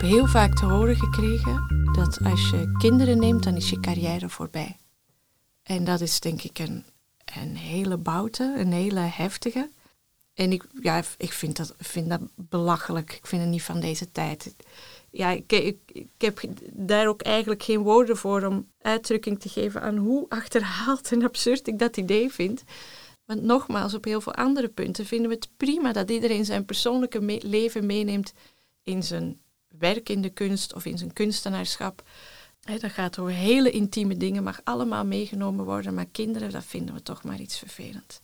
heb heel vaak te horen gekregen dat als je kinderen neemt, dan is je carrière voorbij. En dat is denk ik een, een hele boute, een hele heftige. En ik, ja, ik vind, dat, vind dat belachelijk. Ik vind het niet van deze tijd. Ja, ik, ik, ik heb daar ook eigenlijk geen woorden voor om uitdrukking te geven aan hoe achterhaald en absurd ik dat idee vind. Want nogmaals, op heel veel andere punten vinden we het prima dat iedereen zijn persoonlijke leven meeneemt in zijn werk in de kunst of in zijn kunstenaarschap. dat gaat over hele intieme dingen, mag allemaal meegenomen worden, maar kinderen, dat vinden we toch maar iets vervelend.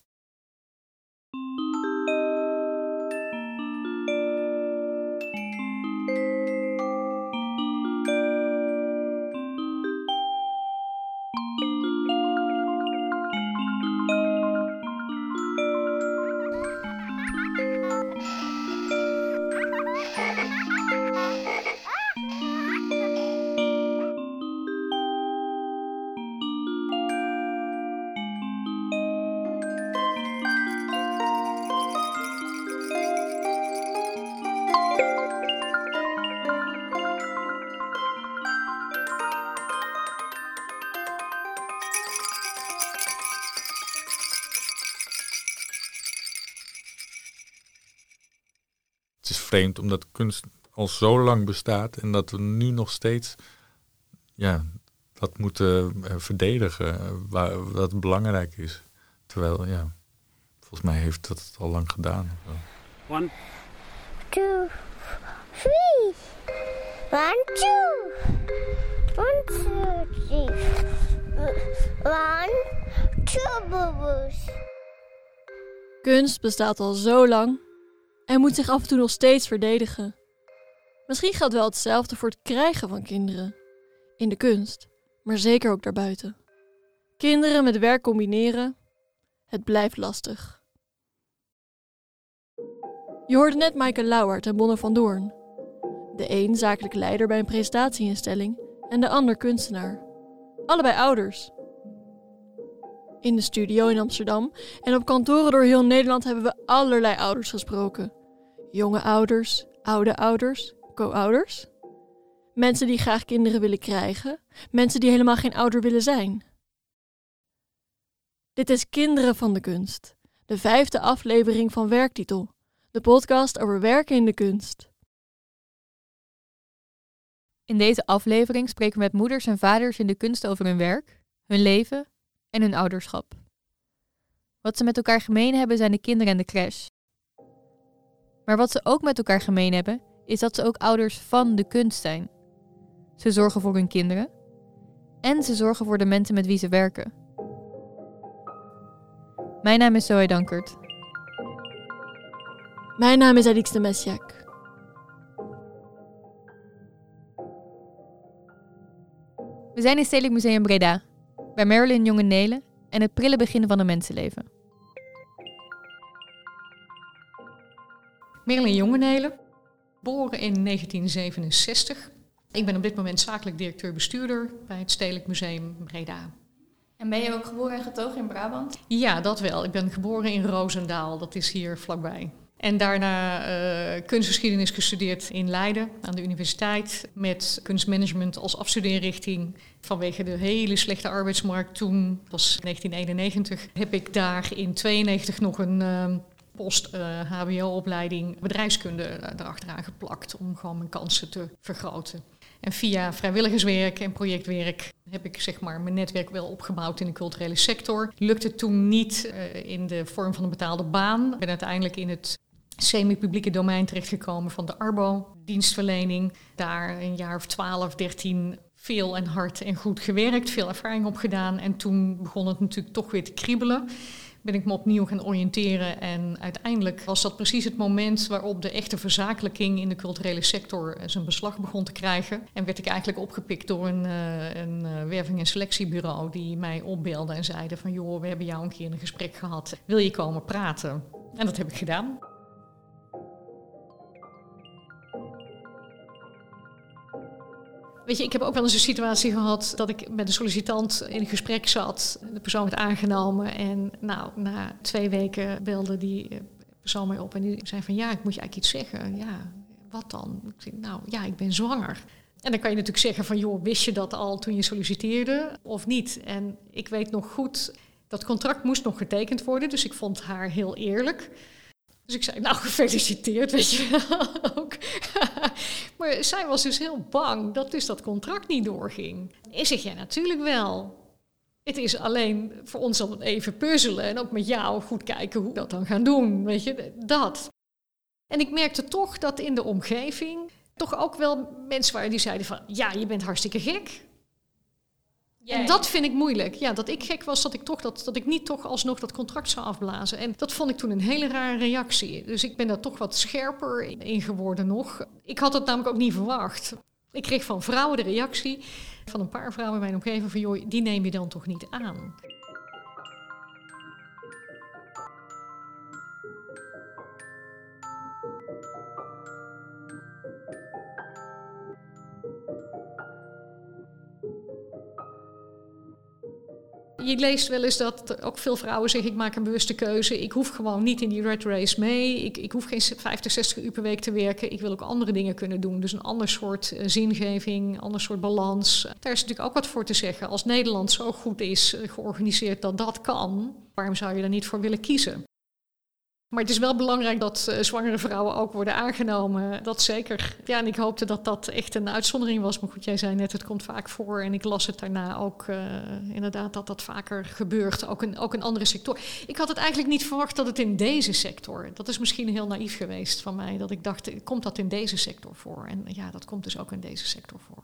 Vreemd, omdat kunst al zo lang bestaat en dat we nu nog steeds ja, dat moeten uh, verdedigen, uh, waar, wat belangrijk is. Terwijl, ja, volgens mij heeft dat het al lang gedaan. One, two, three. One, two. One, two, three. One, two, boo Kunst bestaat al zo lang en moet zich af en toe nog steeds verdedigen. Misschien geldt wel hetzelfde voor het krijgen van kinderen. In de kunst, maar zeker ook daarbuiten. Kinderen met werk combineren, het blijft lastig. Je hoorde net Michael Lauwert en Bonner van Doorn. De een zakelijk leider bij een presentatieinstelling en de ander kunstenaar. Allebei ouders. In de studio in Amsterdam en op kantoren door heel Nederland hebben we allerlei ouders gesproken. Jonge ouders, oude ouders, co-ouders. Mensen die graag kinderen willen krijgen, mensen die helemaal geen ouder willen zijn. Dit is Kinderen van de Kunst, de vijfde aflevering van Werktitel, de podcast over werken in de kunst. In deze aflevering spreken we met moeders en vaders in de kunst over hun werk, hun leven en hun ouderschap. Wat ze met elkaar gemeen hebben zijn de kinderen en de crash. Maar wat ze ook met elkaar gemeen hebben, is dat ze ook ouders van de kunst zijn. Ze zorgen voor hun kinderen en ze zorgen voor de mensen met wie ze werken. Mijn naam is Zoe Dankert. Mijn naam is Alix de Messiak. We zijn in Stedelijk Museum Breda, bij Marilyn Jonge Nelen en het prille begin van een mensenleven. Merlin Jongenelen, geboren in 1967. Ik ben op dit moment zakelijk directeur-bestuurder bij het Stedelijk Museum Breda. En ben je ook geboren en getogen in Brabant? Ja, dat wel. Ik ben geboren in Roosendaal, dat is hier vlakbij. En daarna uh, kunstgeschiedenis gestudeerd in Leiden aan de universiteit. Met kunstmanagement als afstudeerrichting. Vanwege de hele slechte arbeidsmarkt toen, was 1991, heb ik daar in 92 nog een uh, post-HBO-opleiding eh, bedrijfskunde eh, erachteraan geplakt om gewoon mijn kansen te vergroten. En via vrijwilligerswerk en projectwerk heb ik zeg maar, mijn netwerk wel opgebouwd in de culturele sector. Lukte toen niet in de vorm van een betaalde baan. Ik ben uiteindelijk in het semi-publieke domein terechtgekomen van de Arbo-dienstverlening. Daar een jaar of 12, 13 veel en hard en goed gewerkt, veel ervaring opgedaan. En toen begon het natuurlijk toch weer te kriebelen ben ik me opnieuw gaan oriënteren. En uiteindelijk was dat precies het moment waarop de echte verzakelijking in de culturele sector zijn beslag begon te krijgen. En werd ik eigenlijk opgepikt door een, uh, een uh, werving- en selectiebureau die mij opbeelde en zeiden van joh, we hebben jou een keer een gesprek gehad. Wil je komen praten? En dat heb ik gedaan. Weet je, ik heb ook wel eens een situatie gehad dat ik met een sollicitant in gesprek zat. De persoon werd aangenomen en nou, na twee weken belde die persoon mij op en die zei van ja, ik moet je eigenlijk iets zeggen. Ja, wat dan? Ik nou ja, ik ben zwanger. En dan kan je natuurlijk zeggen van, joh, wist je dat al toen je solliciteerde of niet? En ik weet nog goed, dat contract moest nog getekend worden, dus ik vond haar heel eerlijk. Dus ik zei, nou gefeliciteerd, weet je wel ook. Maar zij was dus heel bang dat dus dat contract niet doorging. Ik zeg, ja natuurlijk wel. Het is alleen voor ons dan even puzzelen en ook met jou goed kijken hoe we dat dan gaan doen, weet je, dat. En ik merkte toch dat in de omgeving toch ook wel mensen waren die zeiden van, ja, je bent hartstikke gek. En dat vind ik moeilijk. Ja, dat ik gek was dat ik toch dat, dat ik niet toch alsnog dat contract zou afblazen. En dat vond ik toen een hele rare reactie. Dus ik ben daar toch wat scherper in geworden nog. Ik had het namelijk ook niet verwacht. Ik kreeg van vrouwen de reactie van een paar vrouwen in mijn omgeving van joh, die neem je dan toch niet aan. Je leest wel eens dat ook veel vrouwen zeggen: ik maak een bewuste keuze. Ik hoef gewoon niet in die red race mee. Ik, ik hoef geen 50, 60 uur per week te werken. Ik wil ook andere dingen kunnen doen. Dus een ander soort uh, zingeving, een ander soort balans. Daar is natuurlijk ook wat voor te zeggen. Als Nederland zo goed is uh, georganiseerd dat dat kan, waarom zou je daar niet voor willen kiezen? Maar het is wel belangrijk dat uh, zwangere vrouwen ook worden aangenomen. Dat zeker. Ja, en ik hoopte dat dat echt een uitzondering was. Maar goed, jij zei net, het komt vaak voor. En ik las het daarna ook uh, inderdaad dat dat vaker gebeurt. Ook in, ook in andere sectoren. Ik had het eigenlijk niet verwacht dat het in deze sector. Dat is misschien heel naïef geweest van mij. Dat ik dacht, komt dat in deze sector voor? En ja, dat komt dus ook in deze sector voor.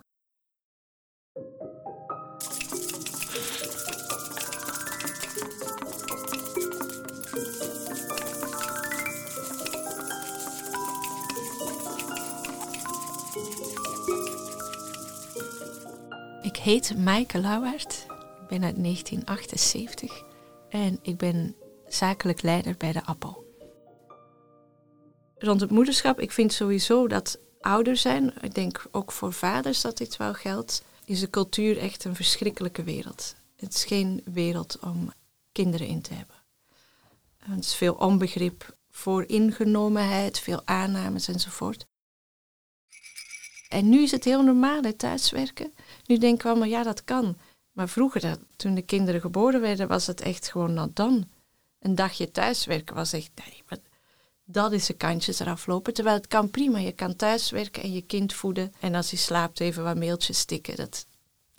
Heet Maaike Lauwaert. Ik ben uit 1978 en ik ben zakelijk leider bij de Appel. Rond het moederschap, ik vind sowieso dat ouder zijn, ik denk ook voor vaders dat dit wel geldt, is de cultuur echt een verschrikkelijke wereld. Het is geen wereld om kinderen in te hebben. Er is veel onbegrip voor ingenomenheid, veel aannames enzovoort. En nu is het heel normaal, het thuiswerken. Nu denken we allemaal, ja, dat kan. Maar vroeger, dat, toen de kinderen geboren werden, was het echt gewoon not dan. Een dagje thuiswerken was echt, nee, dat is de kantjes eraf lopen. Terwijl het kan prima. Je kan thuiswerken en je kind voeden. En als hij slaapt even wat mailtjes stikken. Dat is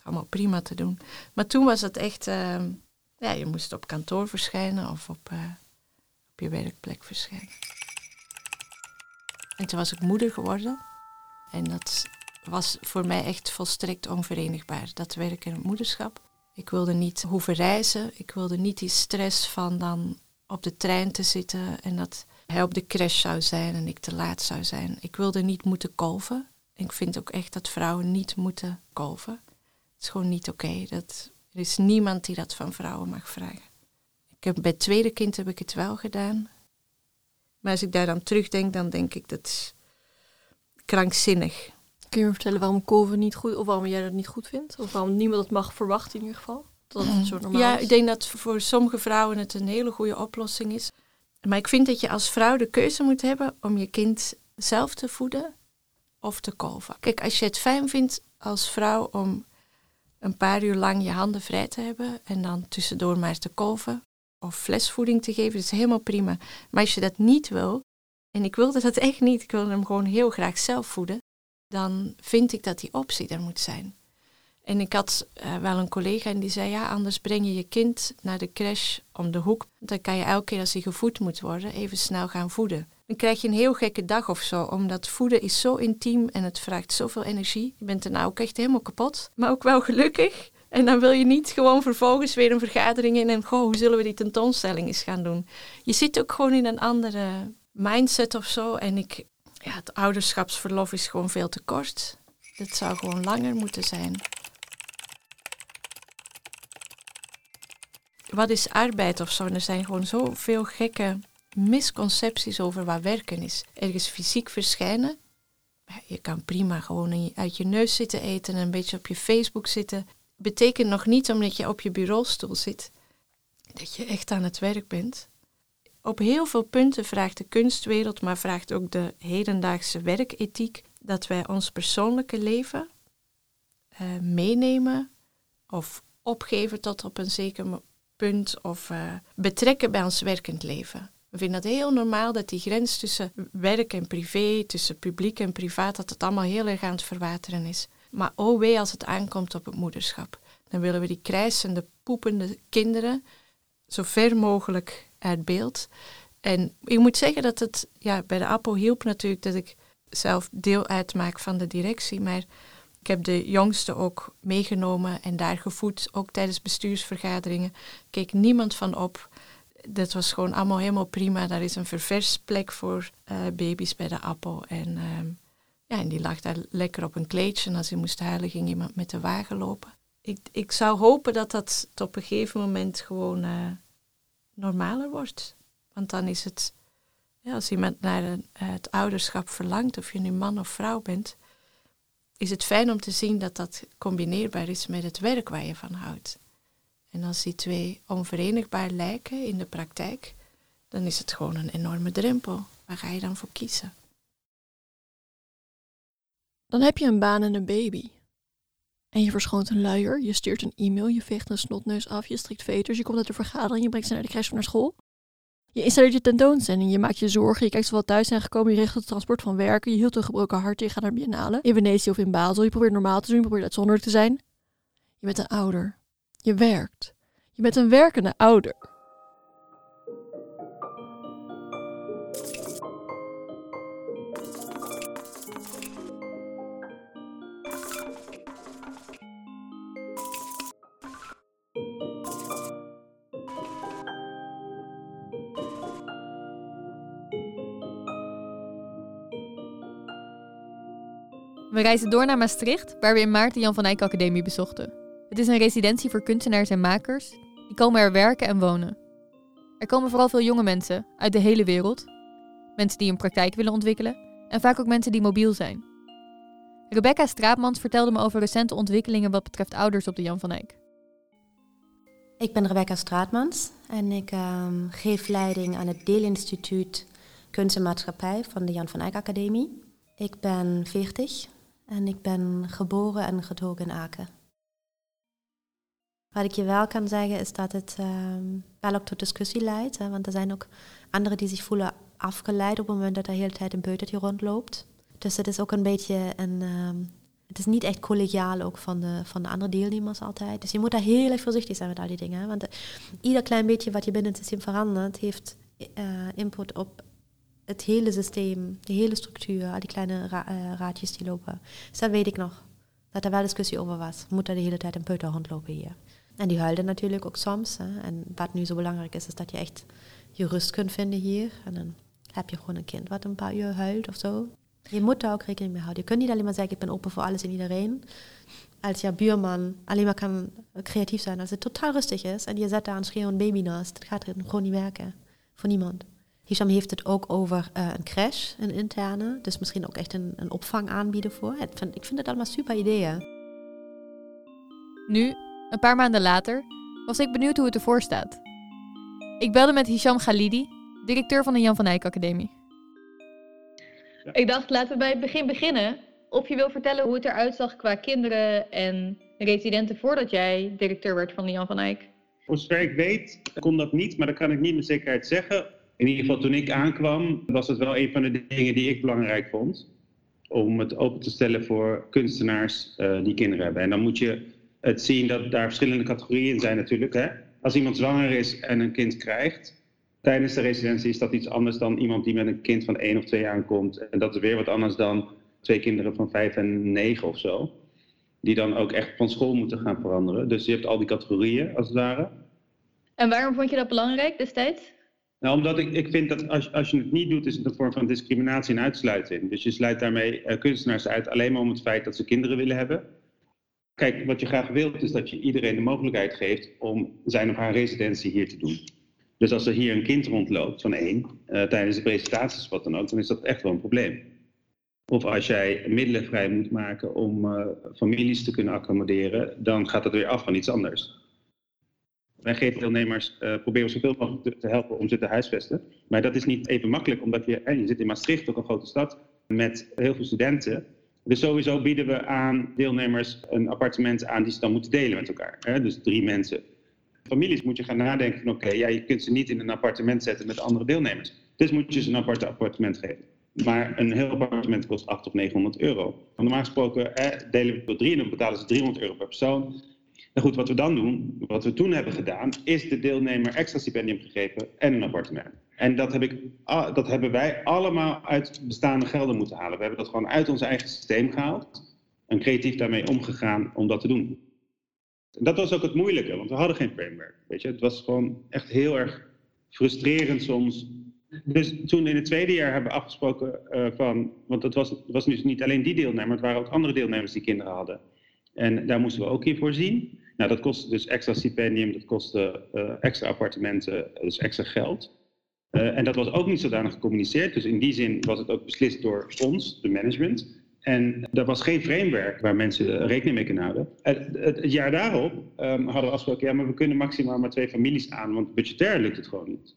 allemaal prima te doen. Maar toen was het echt, uh, ja, je moest op kantoor verschijnen of op, uh, op je werkplek verschijnen. En toen was ik moeder geworden. En dat was voor mij echt volstrekt onverenigbaar, dat werk en het moederschap. Ik wilde niet hoeven reizen. Ik wilde niet die stress van dan op de trein te zitten en dat hij op de crash zou zijn en ik te laat zou zijn. Ik wilde niet moeten kolven. Ik vind ook echt dat vrouwen niet moeten kolven. Het is gewoon niet oké. Dat Er is niemand die dat van vrouwen mag vragen. Ik heb, bij het tweede kind heb ik het wel gedaan. Maar als ik daar dan terugdenk, dan denk ik dat is krankzinnig. Kun je me vertellen waarom kolven niet goed, of waarom jij dat niet goed vindt? Of waarom niemand het mag verwachten in ieder geval? Dat het zo normaal ja, is? ik denk dat voor sommige vrouwen het een hele goede oplossing is. Maar ik vind dat je als vrouw de keuze moet hebben om je kind zelf te voeden of te kolven. Kijk, als je het fijn vindt als vrouw om een paar uur lang je handen vrij te hebben en dan tussendoor maar te kolven of flesvoeding te geven, dat is helemaal prima. Maar als je dat niet wil, en ik wilde dat echt niet, ik wilde hem gewoon heel graag zelf voeden, dan vind ik dat die optie er moet zijn. En ik had uh, wel een collega en die zei, ja, anders breng je je kind naar de crash om de hoek. Dan kan je elke keer als hij gevoed moet worden, even snel gaan voeden. Dan krijg je een heel gekke dag of zo, omdat voeden is zo intiem en het vraagt zoveel energie. Je bent daarna ook echt helemaal kapot, maar ook wel gelukkig. En dan wil je niet gewoon vervolgens weer een vergadering in en goh, hoe zullen we die tentoonstelling eens gaan doen. Je zit ook gewoon in een andere mindset of zo. En ik, ja, het ouderschapsverlof is gewoon veel te kort. Het zou gewoon langer moeten zijn. Wat is arbeid of zo? Er zijn gewoon zoveel gekke misconcepties over wat werken is. Ergens fysiek verschijnen. Je kan prima gewoon uit je neus zitten eten en een beetje op je Facebook zitten. Betekent nog niet omdat je op je bureaustoel zit dat je echt aan het werk bent. Op heel veel punten vraagt de kunstwereld, maar vraagt ook de hedendaagse werkethiek, dat wij ons persoonlijke leven uh, meenemen of opgeven tot op een zeker punt of uh, betrekken bij ons werkend leven. We vinden het heel normaal dat die grens tussen werk en privé, tussen publiek en privaat, dat het allemaal heel erg aan het verwateren is. Maar oh wee als het aankomt op het moederschap. Dan willen we die krijsende, poepende kinderen zo ver mogelijk uit beeld. En ik moet zeggen dat het ja, bij de APO hielp natuurlijk dat ik zelf deel uitmaak van de directie. Maar ik heb de jongste ook meegenomen en daar gevoed, ook tijdens bestuursvergaderingen. Keek niemand van op. Dat was gewoon allemaal helemaal prima. Daar is een verversplek voor uh, baby's bij de APO. En, uh, ja, en die lag daar lekker op een kleedje. En als hij moest huilen, ging iemand met de wagen lopen. Ik, ik zou hopen dat dat op een gegeven moment gewoon uh, normaler wordt. Want dan is het, ja, als iemand naar een, het ouderschap verlangt, of je nu man of vrouw bent, is het fijn om te zien dat dat combineerbaar is met het werk waar je van houdt. En als die twee onverenigbaar lijken in de praktijk, dan is het gewoon een enorme drempel. Waar ga je dan voor kiezen? Dan heb je een baan en een baby. En je verschoont een luier, je stuurt een e-mail, je veegt een snotneus af, je strikt veters, je komt uit de vergadering, je brengt ze naar de crash of naar school. Je installeert je tentoonstelling, je maakt je zorgen, je kijkt we thuis zijn gekomen, je regelt het transport van werken, je hield een gebroken hart, je gaat naar Biennale, in Venetië of in Basel, je probeert normaal te doen, je probeert uitzonderlijk te zijn. Je bent een ouder. Je werkt. Je bent een werkende ouder. We reizen door naar Maastricht, waar we in maart de Jan van Eyck Academie bezochten. Het is een residentie voor kunstenaars en makers. Die komen er werken en wonen. Er komen vooral veel jonge mensen uit de hele wereld. Mensen die een praktijk willen ontwikkelen en vaak ook mensen die mobiel zijn. Rebecca Straatmans vertelde me over recente ontwikkelingen wat betreft ouders op de Jan van Eyck. Ik ben Rebecca Straatmans en ik um, geef leiding aan het Deelinstituut Kunst en Maatschappij van de Jan van Eyck Academie. Ik ben 40 en ik ben geboren en getogen in Aken. Wat ik je wel kan zeggen is dat het um, wel ook tot discussie leidt. Want er zijn ook anderen die zich voelen afgeleid op het moment dat er de hele tijd een peutertje rondloopt. Dus het is ook een beetje een... Um, het is niet echt collegiaal ook van de, van de andere deelnemers altijd. Dus je moet daar heel erg voorzichtig zijn met al die dingen. Want de, ieder klein beetje wat je binnen het systeem verandert, heeft uh, input op het hele systeem, de hele structuur, al die kleine uh, raadjes die lopen. Dus dat weet ik nog. Dat er wel discussie over was. Moet er de hele tijd een peuter rondlopen hier? En die huilden natuurlijk ook soms. En wat nu zo belangrijk is, is dat je echt je rust kunt vinden hier. En dan heb je gewoon een kind wat een paar uur huilt of zo. Je moet daar ook rekening mee houden. Je kunt niet alleen maar zeggen, ik ben open voor alles en iedereen. Als je buurman alleen maar kan creatief zijn als het totaal rustig is en je zet daar een schreeuwend baby naast, dat gaat gewoon niet werken. Voor niemand. Hisham heeft het ook over uh, een crash, een interne. Dus misschien ook echt een, een opvang aanbieden voor. Ik vind, ik vind het allemaal super ideeën. Nu, een paar maanden later, was ik benieuwd hoe het ervoor staat. Ik belde met Hisham Khalidi, directeur van de Jan van Eyck Academie. Ja. Ik dacht, laten we bij het begin beginnen. Of je wil vertellen hoe het eruit zag qua kinderen en residenten voordat jij directeur werd van de Jan van Eyck? Voor zover ik weet kon dat niet, maar dat kan ik niet met zekerheid zeggen. In ieder geval toen ik aankwam, was het wel een van de dingen die ik belangrijk vond. Om het open te stellen voor kunstenaars uh, die kinderen hebben. En dan moet je het zien dat daar verschillende categorieën in zijn natuurlijk. Hè? Als iemand zwanger is en een kind krijgt, tijdens de residentie is dat iets anders dan iemand die met een kind van één of twee aankomt. En dat is weer wat anders dan twee kinderen van vijf en negen of zo. Die dan ook echt van school moeten gaan veranderen. Dus je hebt al die categorieën als het ware. En waarom vond je dat belangrijk destijds? Nou, omdat ik, ik vind dat als, als je het niet doet, is het een vorm van discriminatie en uitsluiting. Dus je sluit daarmee uh, kunstenaars uit alleen maar om het feit dat ze kinderen willen hebben. Kijk, wat je graag wilt is dat je iedereen de mogelijkheid geeft om zijn of haar residentie hier te doen. Dus als er hier een kind rondloopt van één, uh, tijdens de presentaties wat dan ook, dan is dat echt wel een probleem. Of als jij middelen vrij moet maken om uh, families te kunnen accommoderen, dan gaat dat weer af van iets anders. Wij geven deelnemers, uh, proberen zoveel mogelijk te, helpen om ze te huisvesten. Maar dat is niet even makkelijk, omdat je, je zit in Maastricht, ook een grote stad, met heel veel studenten. Dus sowieso bieden we aan deelnemers een appartement aan die ze dan moeten delen met elkaar. Hè? Dus drie mensen. Families moet je gaan nadenken van oké, ja, je kunt ze niet in een appartement zetten met andere deelnemers. Dus moet je ze een apart appartement geven. Maar een heel appartement kost 800 of 900 euro. Normaal gesproken delen we door drie en dan betalen ze 300 euro per persoon. Nou goed, wat we dan doen, wat we toen hebben gedaan, is de deelnemer extra stipendium gegeven en een appartement. En dat, heb ik, dat hebben wij allemaal uit bestaande gelden moeten halen. We hebben dat gewoon uit ons eigen systeem gehaald en creatief daarmee omgegaan om dat te doen. En dat was ook het moeilijke, want we hadden geen framework. Weet je? Het was gewoon echt heel erg frustrerend soms. Dus toen in het tweede jaar hebben we afgesproken uh, van, want het was, was dus niet alleen die deelnemer, het waren ook andere deelnemers die kinderen hadden. En daar moesten we ook in voorzien. Nou, dat kostte dus extra stipendium, dat kostte uh, extra appartementen, dus extra geld. Uh, en dat was ook niet zodanig gecommuniceerd. Dus in die zin was het ook beslist door ons, de management. En er was geen framework waar mensen rekening mee kunnen houden. Het, het, jaar daarop um, hadden we afgesproken, ja, maar we kunnen maximaal maar twee families aan, want budgetair lukt het gewoon niet.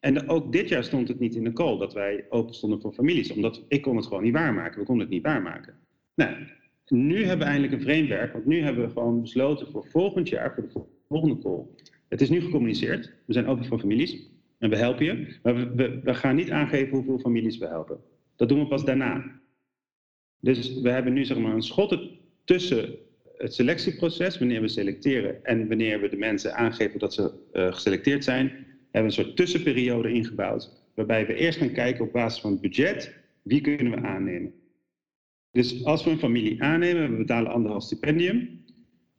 En ook dit jaar stond het niet in de call dat wij open stonden voor families, omdat ik kon het gewoon niet waarmaken. We konden het niet waarmaken. Nou, nu hebben we eindelijk een framework, want nu hebben we gewoon besloten voor volgend jaar, voor de volgende call. Het is nu gecommuniceerd, we zijn open voor families en we helpen je, maar we, we, gaan niet aangeven hoeveel families we helpen. Dat doen we pas daarna. Dus we hebben nu zeg maar een schot tussen het selectieproces, wanneer we selecteren en wanneer we de mensen aangeven dat ze uh, geselecteerd zijn, hebben we een soort tussenperiode ingebouwd, waarbij we eerst gaan kijken op basis van het budget, wie kunnen we aannemen. Dus als we een familie aannemen, we betalen anderhalf stipendium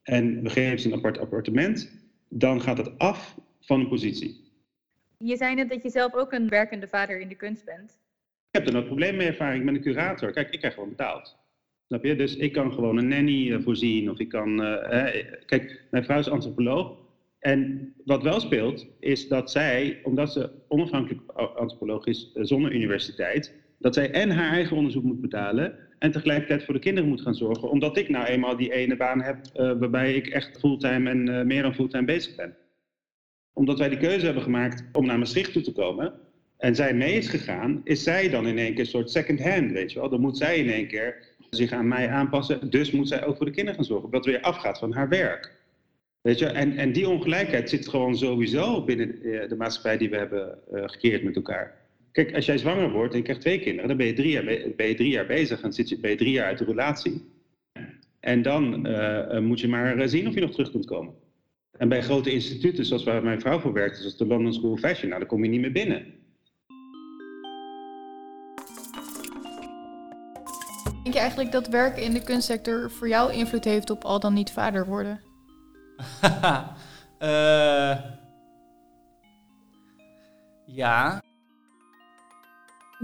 en we geven ze een apart appartement, dan gaat het af van een positie. Je zei net dat je zelf ook een werkende vader in de kunst bent. Ik heb er nooit probleem mee ervaring met een curator. Kijk, ik krijg gewoon betaald. Snap je? Dus ik kan gewoon een nanny uh, voorzien of ik kan... Uh, kijk, mijn vrouw is antropoloog. En wat wel speelt, is dat zij, omdat ze onafhankelijk antropoloog is zonder universiteit, dat zij en haar eigen onderzoek moet betalen en tegelijkertijd voor de kinderen moet gaan zorgen, omdat ik nou eenmaal die ene baan heb uh, waarbij ik echt fulltime en uh, meer dan fulltime bezig ben. Omdat wij die keuze hebben gemaakt om naar Maastricht toe te komen en zij mee is gegaan, is zij dan in één keer een soort second hand, weet je wel. Dan moet zij in één keer zich aan mij aanpassen, dus moet zij ook voor de kinderen gaan zorgen, wat weer afgaat van haar werk. Weet je, en, en die ongelijkheid zit gewoon sowieso binnen de, de maatschappij die we hebben gecreëerd met elkaar. Kijk, als jij zwanger wordt en je krijgt twee kinderen, dan ben je drie jaar, ben je drie jaar bezig en zit je, ben je drie jaar uit de relatie. En dan uh, moet je maar zien of je nog terug kunt komen. En bij grote instituten, zoals waar mijn vrouw voor werkt, zoals de London School of Fashion, nou, dan kom je niet meer binnen. Denk je eigenlijk dat werken in de kunstsector voor jou invloed heeft op al dan niet vader worden? uh, ja.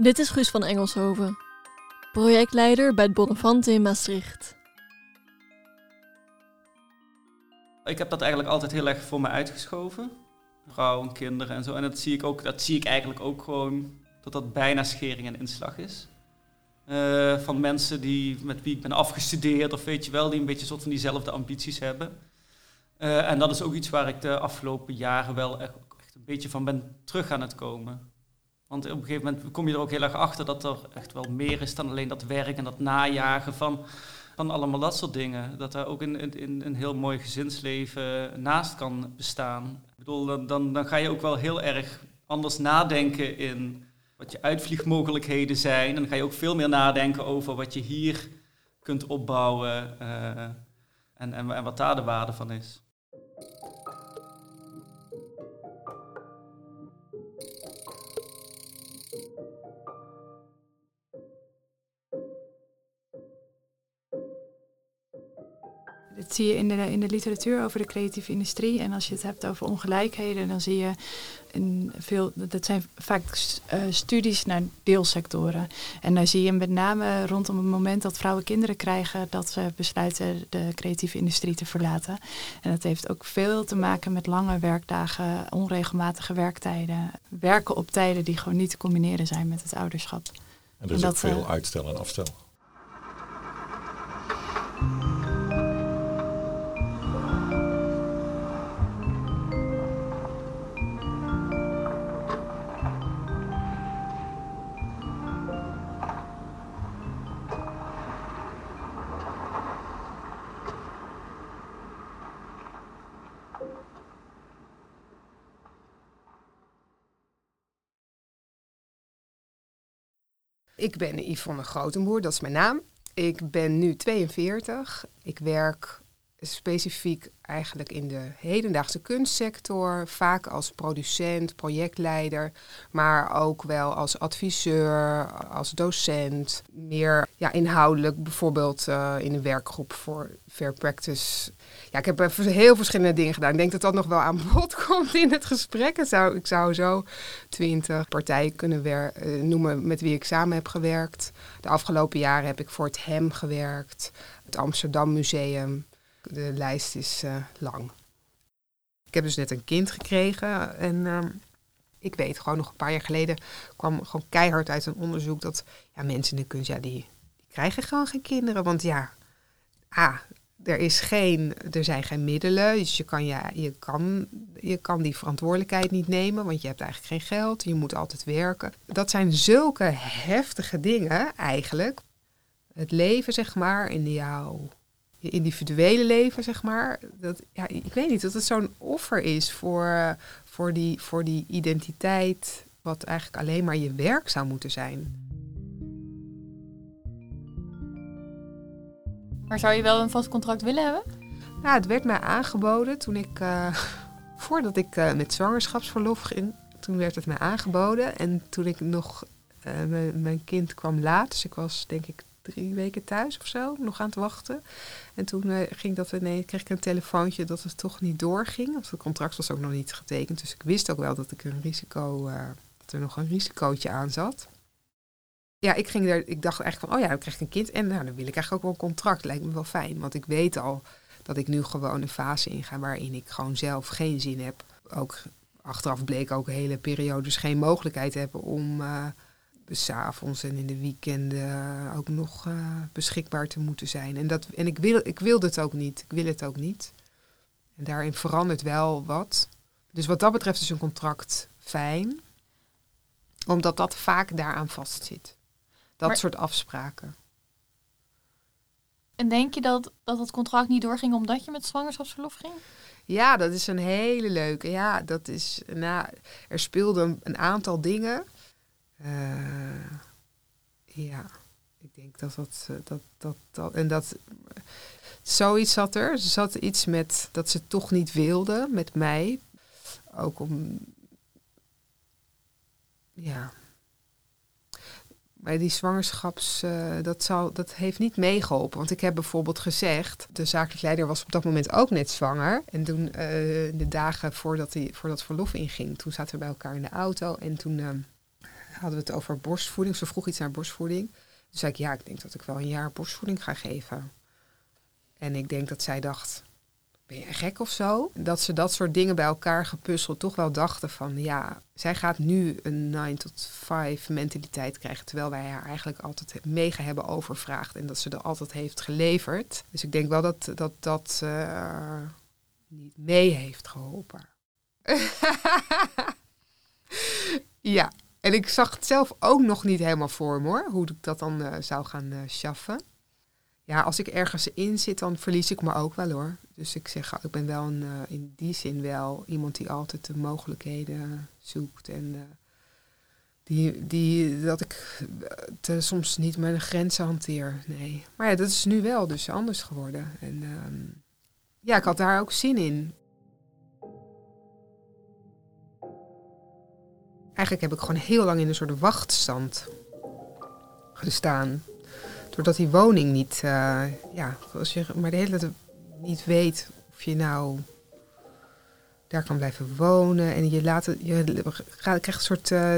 Dit is Guus van Engelshoven, projectleider bij het Bonnefante in Maastricht. Ik heb dat eigenlijk altijd heel erg voor me uitgeschoven. Vrouw en kinderen en zo. En dat zie ik, ook, dat zie ik eigenlijk ook gewoon dat dat bijna schering en inslag is. Uh, van mensen die, met wie ik ben afgestudeerd, of weet je wel, die een beetje soort van diezelfde ambities hebben. Uh, en dat is ook iets waar ik de afgelopen jaren wel echt, echt een beetje van ben terug aan het komen. Want op een gegeven moment kom je er ook heel erg achter dat er echt wel meer is dan alleen dat werk en dat najagen van, van allemaal dat soort dingen. Dat er ook een, een, heel mooi gezinsleven naast kan bestaan. Ik bedoel, dan, dan, ga je ook wel heel erg anders nadenken in wat je uitvliegmogelijkheden zijn. En dan ga je ook veel meer nadenken over wat je hier kunt opbouwen en, en, en wat daar de waarde van is. Dat zie je in de, in de literatuur over de creatieve industrie. En als je het hebt over ongelijkheden, dan zie je veel, dat zijn vaak uh, studies naar deelsectoren. En dan zie je met name rondom het moment dat vrouwen kinderen krijgen, dat ze besluiten de creatieve industrie te verlaten. En dat heeft ook veel te maken met lange werkdagen, onregelmatige werktijden, werken op tijden die gewoon niet te combineren zijn met het ouderschap. En er is ook veel uitstel en afstel. Ik ben Yvonne Grotenboer, dat is mijn naam. Ik ben nu 42. Ik werk specifiek eigenlijk in de hedendaagse kunstsector, vaak als producent, projectleider, maar ook wel als adviseur, als docent. Meer ja, inhoudelijk, bijvoorbeeld uh, in een werkgroep voor Fair Practice. Ja, ik heb heel verschillende dingen gedaan. Ik denk dat dat nog wel aan bod komt in het gesprek. Ik zou, ik zou zo twintig partijen kunnen uh, noemen met wie ik samen heb gewerkt. De afgelopen jaren heb ik voor het HEM gewerkt, het Amsterdam Museum. De lijst is uh, lang. Ik heb dus net een kind gekregen en uh, ik weet gewoon nog een paar jaar geleden kwam gewoon keihard uit een onderzoek dat ja, mensen in de kunst, ja, die, die krijgen gewoon geen kinderen. Want ja, ah, er, is geen, er zijn geen middelen. Dus je kan, ja, je, kan, je kan die verantwoordelijkheid niet nemen, want je hebt eigenlijk geen geld. Je moet altijd werken. Dat zijn zulke heftige dingen eigenlijk. Het leven, zeg maar, in jouw je individuele leven, zeg maar. Dat, ja, ik weet niet, dat het zo'n offer is voor, voor, die, voor die identiteit, wat eigenlijk alleen maar je werk zou moeten zijn. Maar zou je wel een vast contract willen hebben? Nou, het werd mij aangeboden toen ik, uh, voordat ik uh, met zwangerschapsverlof ging, toen werd het mij aangeboden. En toen ik nog, uh, mijn kind kwam laat, dus ik was denk ik drie weken thuis of zo, nog aan het wachten. En toen uh, ging dat, nee, kreeg ik een telefoontje dat het toch niet doorging. Of het contract was ook nog niet getekend. Dus ik wist ook wel dat ik een risico, uh, dat er nog een risicootje aan zat. Ja, ik ging er, ik dacht eigenlijk van, oh ja, dan krijg ik een kind. En nou, dan wil ik eigenlijk ook wel een contract. Lijkt me wel fijn. Want ik weet al dat ik nu gewoon een fase inga waarin ik gewoon zelf geen zin heb. Ook achteraf bleek ook hele periodes geen mogelijkheid hebben om. Uh, s'avonds en in de weekenden ook nog uh, beschikbaar te moeten zijn. En, dat, en ik, wil, ik wil het ook niet. Ik wil het ook niet. En daarin verandert wel wat. Dus wat dat betreft is een contract fijn. Omdat dat vaak daaraan vastzit. Dat maar, soort afspraken. En denk je dat, dat het contract niet doorging omdat je met zwangerschapsverlof ging? Ja, dat is een hele leuke. Ja, dat is. Nou, er speelden een aantal dingen. Uh, ja, ik denk dat dat, eh, dat, dat, dat, en dat, zoiets zat er. Er zat iets met dat ze toch niet wilde met mij. Ook om, ja. Bij die zwangerschaps, uh, dat, zal, dat heeft niet meegeholpen. Want ik heb bijvoorbeeld gezegd, de zakelijk leider was op dat moment ook net zwanger. En toen, uh, de dagen voordat, hij, voordat verlof inging, toen zaten we bij elkaar in de auto. En toen uh, hadden we het over borstvoeding. Ze vroeg iets naar borstvoeding. Toen zei ik, ja, ik denk dat ik wel een jaar borstvoeding ga geven. En ik denk dat zij dacht, ben je gek of zo? Dat ze dat soort dingen bij elkaar gepuzzeld toch wel dachten van, ja, zij gaat nu een 9 tot 5 mentaliteit krijgen, terwijl wij haar eigenlijk altijd mega hebben overvraagd en dat ze er altijd heeft geleverd. Dus ik denk wel dat dat, dat uh, niet mee heeft geholpen. ja, en ik zag het zelf ook nog niet helemaal voor me hoor, hoe ik dat dan uh, zou gaan uh, schaffen. Ja, als ik ergens in zit, dan verlies ik me ook wel hoor. Dus ik zeg, ik ben wel een, uh, in die zin wel iemand die altijd de mogelijkheden zoekt. En die, die, dat ik soms niet mijn grenzen hanteer. Nee. Maar ja, dat is nu wel dus anders geworden. En um, ja, ik had daar ook zin in. Eigenlijk heb ik gewoon heel lang in een soort wachtstand gestaan. Doordat die woning niet, uh, ja, als je maar de hele tijd niet weet of je nou daar kan blijven wonen. En je laat het, je krijgt een soort uh,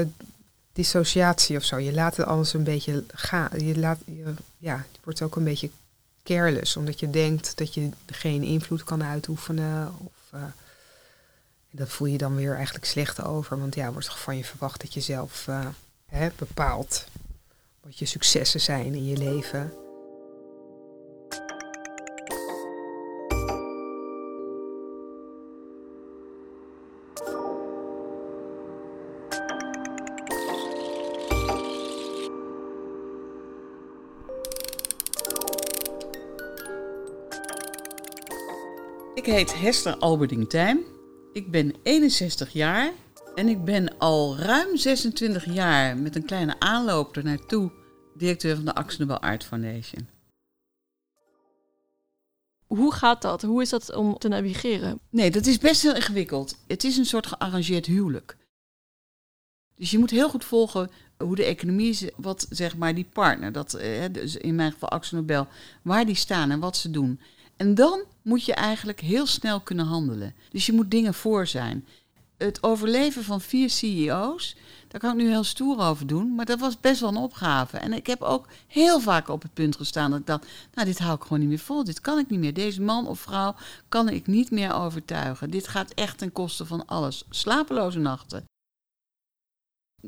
dissociatie of zo. Je laat het alles een beetje gaan. Je, laat, je, ja, je wordt ook een beetje careless, omdat je denkt dat je geen invloed kan uitoefenen. Of, uh, dat voel je dan weer eigenlijk slecht over. Want ja, wordt van je verwacht dat je zelf uh, hè, bepaalt wat je successen zijn in je leven. Ik heet Hester Alberding Tijm. Ik ben 61 jaar en ik ben al ruim 26 jaar met een kleine aanloop er naartoe directeur van de Axel Nobel Art Foundation. Hoe gaat dat? Hoe is dat om te navigeren? Nee, dat is best heel ingewikkeld. Het is een soort gearrangeerd huwelijk. Dus je moet heel goed volgen hoe de economie is, wat zeg maar die partner, dat, eh, dus in mijn geval Axel Nobel, waar die staan en wat ze doen. En dan moet je eigenlijk heel snel kunnen handelen. Dus je moet dingen voor zijn. Het overleven van vier CEO's, daar kan ik nu heel stoer over doen, maar dat was best wel een opgave. En ik heb ook heel vaak op het punt gestaan dat ik dacht, nou dit hou ik gewoon niet meer vol, dit kan ik niet meer. Deze man of vrouw kan ik niet meer overtuigen. Dit gaat echt ten koste van alles. Slapeloze nachten.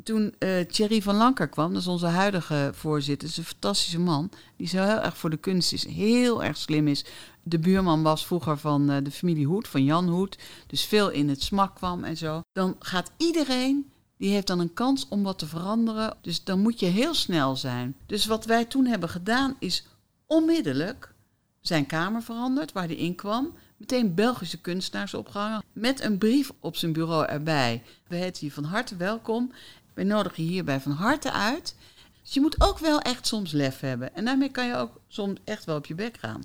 Toen uh, Thierry van Lanker kwam, dat is onze huidige voorzitter, is een fantastische man, die zo heel erg voor de kunst is, heel erg slim is. De buurman was vroeger van uh, de familie Hoed, van Jan Hoed, dus veel in het smak kwam en zo. Dan gaat iedereen die heeft dan een kans om wat te veranderen. Dus dan moet je heel snel zijn. Dus wat wij toen hebben gedaan is onmiddellijk zijn kamer veranderd waar hij in kwam. Meteen Belgische kunstenaars opgehangen. Met een brief op zijn bureau erbij. We heten je van harte welkom. Wij nodigen je hierbij van harte uit. Dus je moet ook wel echt soms lef hebben. En daarmee kan je ook soms echt wel op je bek gaan.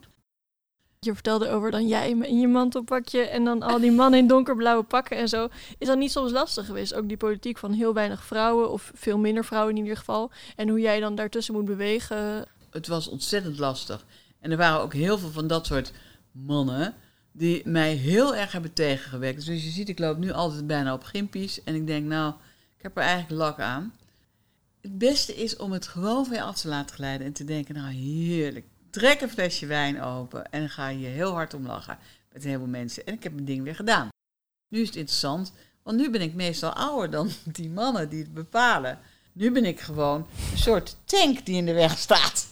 Je vertelde over dan jij in je mantelpakje en dan al die mannen in donkerblauwe pakken en zo. Is dat niet soms lastig geweest? Ook die politiek van heel weinig vrouwen of veel minder vrouwen in ieder geval. En hoe jij dan daartussen moet bewegen. Het was ontzettend lastig. En er waren ook heel veel van dat soort mannen die mij heel erg hebben tegengewerkt. Dus je ziet, ik loop nu altijd bijna op gimpies en ik denk, nou, ik heb er eigenlijk lak aan. Het beste is om het gewoon weer af te laten glijden en te denken, nou heerlijk, trek een flesje wijn open en ga je heel hard om lachen met heel veel mensen. En ik heb mijn ding weer gedaan. Nu is het interessant, want nu ben ik meestal ouder dan die mannen die het bepalen. Nu ben ik gewoon een soort tank die in de weg staat.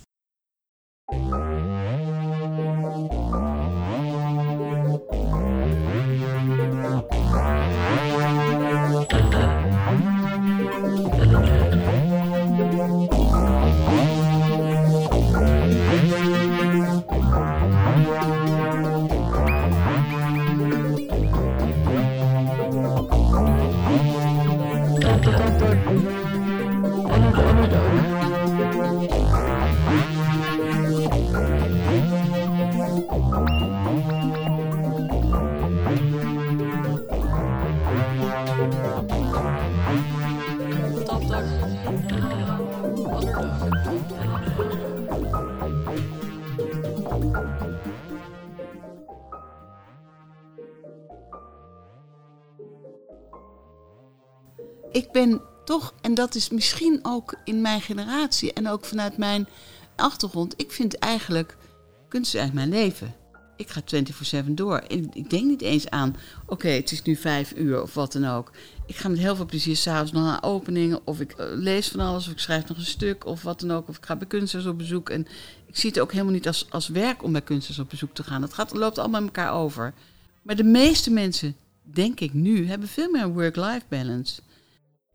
Ik ben toch, en dat is misschien ook in mijn generatie en ook vanuit mijn achtergrond, ik vind eigenlijk kunst is eigenlijk mijn leven. Ik ga 24-7 door. Ik denk niet eens aan, oké, het is nu vijf uur of wat dan ook. Ik ga met heel veel plezier s'avonds nog naar openingen. Of ik eh, lees van alles, of ik schrijf nog een stuk of wat dan ook. Of ik ga bij kunstenaars op bezoek. En ik zie het ook helemaal niet als, als werk om bij kunstenaars op bezoek te gaan. Dat gaat, loopt allemaal met elkaar over. Maar de meeste mensen, denk ik nu, hebben veel meer een work-life balance.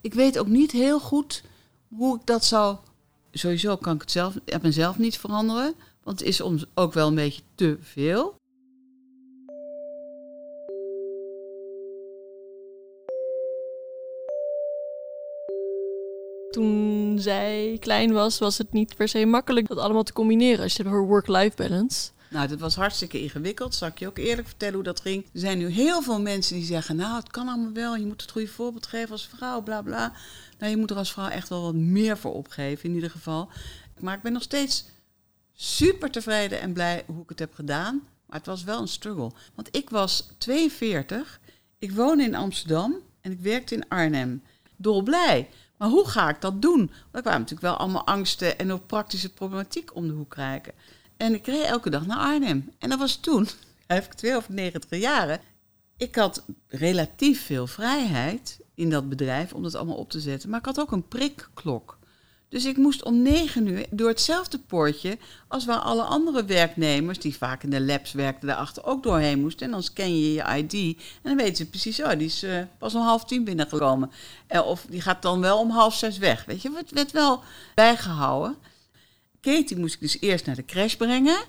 Ik weet ook niet heel goed hoe ik dat zou. Sowieso kan ik het zelf, ik mezelf niet veranderen. Want het is soms ook wel een beetje te veel. Toen zij klein was, was het niet per se makkelijk dat allemaal te combineren. Als je het work-life balance. Nou, dat was hartstikke ingewikkeld. Zal ik je ook eerlijk vertellen hoe dat ging? Er zijn nu heel veel mensen die zeggen: Nou, het kan allemaal wel. Je moet het goede voorbeeld geven als vrouw, bla bla. Nou, je moet er als vrouw echt wel wat meer voor opgeven, in ieder geval. Maar ik ben nog steeds super tevreden en blij hoe ik het heb gedaan. Maar het was wel een struggle. Want ik was 42, ik woon in Amsterdam en ik werkte in Arnhem. Dolblij. Maar hoe ga ik dat doen? Er kwamen natuurlijk wel allemaal angsten en ook praktische problematiek om de hoek kijken. En ik reed elke dag naar Arnhem. En dat was toen, heb ik 92 jaren. Ik had relatief veel vrijheid in dat bedrijf om dat allemaal op te zetten. Maar ik had ook een prikklok. Dus ik moest om negen uur door hetzelfde poortje als waar alle andere werknemers, die vaak in de labs werkten, daarachter ook doorheen moesten. En dan scan je je ID en dan weten ze precies, oh, die is uh, pas om half tien binnengekomen. Uh, of die gaat dan wel om half zes weg. Weet je, het werd wel bijgehouden. Katie moest ik dus eerst naar de crash brengen.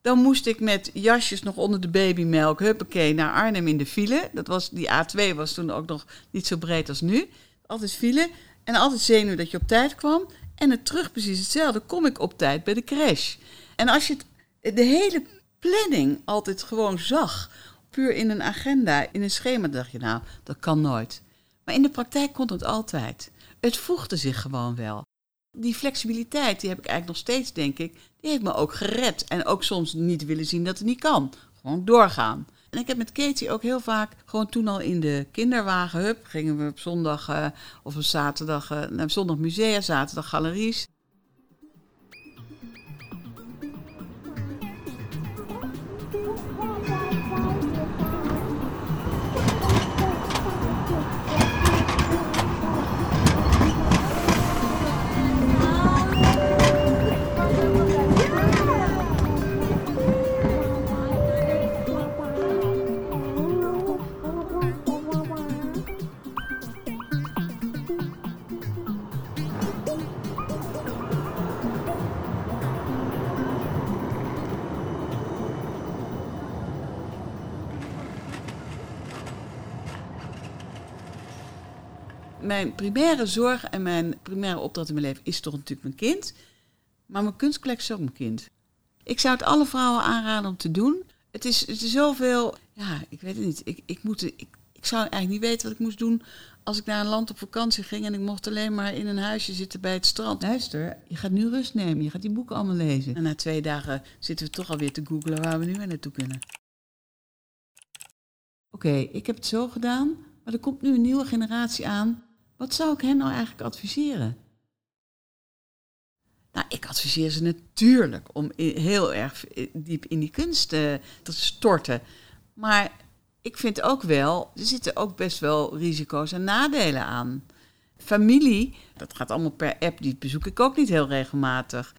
Dan moest ik met jasjes nog onder de babymelk, huppakee, naar Arnhem in de file. Dat was, die A2 was toen ook nog niet zo breed als nu. Altijd file en altijd zenuw dat je op tijd kwam. En het terug precies hetzelfde. Kom ik op tijd bij de crash. En als je het, de hele planning altijd gewoon zag, puur in een agenda, in een schema, dacht je nou, dat kan nooit. Maar in de praktijk kon het altijd. Het voegde zich gewoon wel. Die flexibiliteit, die heb ik eigenlijk nog steeds, denk ik, die heeft me ook gered. En ook soms niet willen zien dat het niet kan. Gewoon doorgaan. En ik heb met Katie ook heel vaak, gewoon toen al in de kinderwagen, hup, gingen we op zondag uh, of op zaterdag, uh, naar zondag musea, zaterdag galeries. Mijn primaire zorg en mijn primaire opdracht in mijn leven is toch natuurlijk mijn kind. Maar mijn kunstcollectie is ook mijn kind. Ik zou het alle vrouwen aanraden om te doen. Het is, het is zoveel. Ja, ik weet het niet. Ik, ik, moet, ik, ik zou eigenlijk niet weten wat ik moest doen als ik naar een land op vakantie ging en ik mocht alleen maar in een huisje zitten bij het strand. Luister, je gaat nu rust nemen. Je gaat die boeken allemaal lezen. En na twee dagen zitten we toch alweer te googlen waar we nu naartoe kunnen. Oké, ik heb het zo gedaan, maar er komt nu een nieuwe generatie aan wat zou ik hen nou eigenlijk adviseren? Nou, ik adviseer ze natuurlijk om heel erg diep in die kunst te storten. Maar ik vind ook wel, er zitten ook best wel risico's en nadelen aan. Familie, dat gaat allemaal per app, die bezoek ik ook niet heel regelmatig.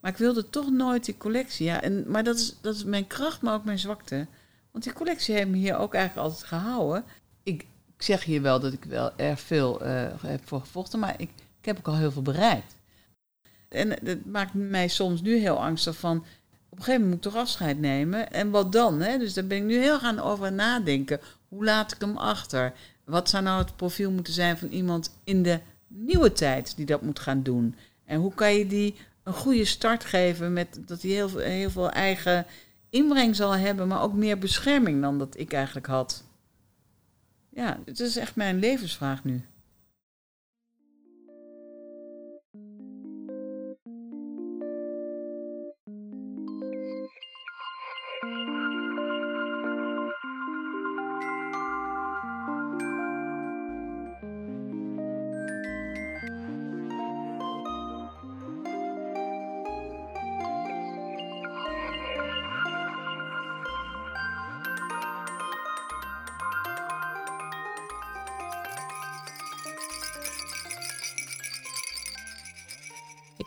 Maar ik wilde toch nooit die collectie. Ja, en, maar dat is, dat is mijn kracht, maar ook mijn zwakte. Want die collectie heeft me hier ook eigenlijk altijd gehouden. Ik, ik zeg hier wel dat ik wel erg veel uh, heb voor gevochten, maar ik, ik heb ook al heel veel bereikt. En dat maakt mij soms nu heel angstig van, op een gegeven moment moet ik toch afscheid nemen. En wat dan? Hè? Dus daar ben ik nu heel gaan over nadenken. Hoe laat ik hem achter? Wat zou nou het profiel moeten zijn van iemand in de nieuwe tijd die dat moet gaan doen? En hoe kan je die een goede start geven met dat hij heel, heel veel eigen inbreng zal hebben, maar ook meer bescherming dan dat ik eigenlijk had? Ja, het is echt mijn levensvraag nu.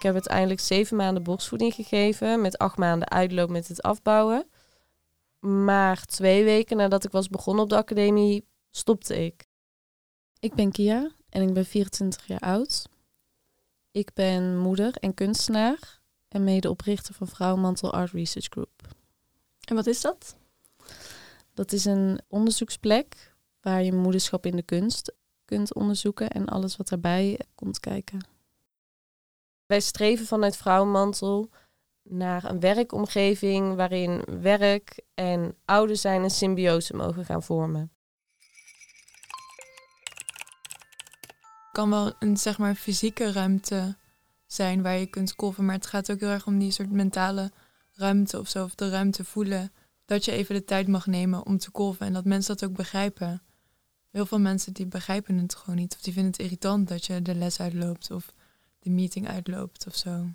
Ik heb uiteindelijk zeven maanden borstvoeding gegeven, met acht maanden uitloop met het afbouwen. Maar twee weken nadat ik was begonnen op de academie, stopte ik. Ik ben Kia en ik ben 24 jaar oud. Ik ben moeder en kunstenaar en medeoprichter van Vrouwenmantel Art Research Group. En wat is dat? Dat is een onderzoeksplek waar je moederschap in de kunst kunt onderzoeken en alles wat daarbij komt kijken. Wij streven vanuit Vrouwenmantel naar een werkomgeving waarin werk en ouder zijn een symbiose mogen gaan vormen. Kan wel een zeg maar fysieke ruimte zijn waar je kunt kolven, maar het gaat ook heel erg om die soort mentale ruimte of zo, of de ruimte voelen. Dat je even de tijd mag nemen om te kolven en dat mensen dat ook begrijpen. Heel veel mensen die begrijpen het gewoon niet of die vinden het irritant dat je de les uitloopt of de meeting uitloopt of zo.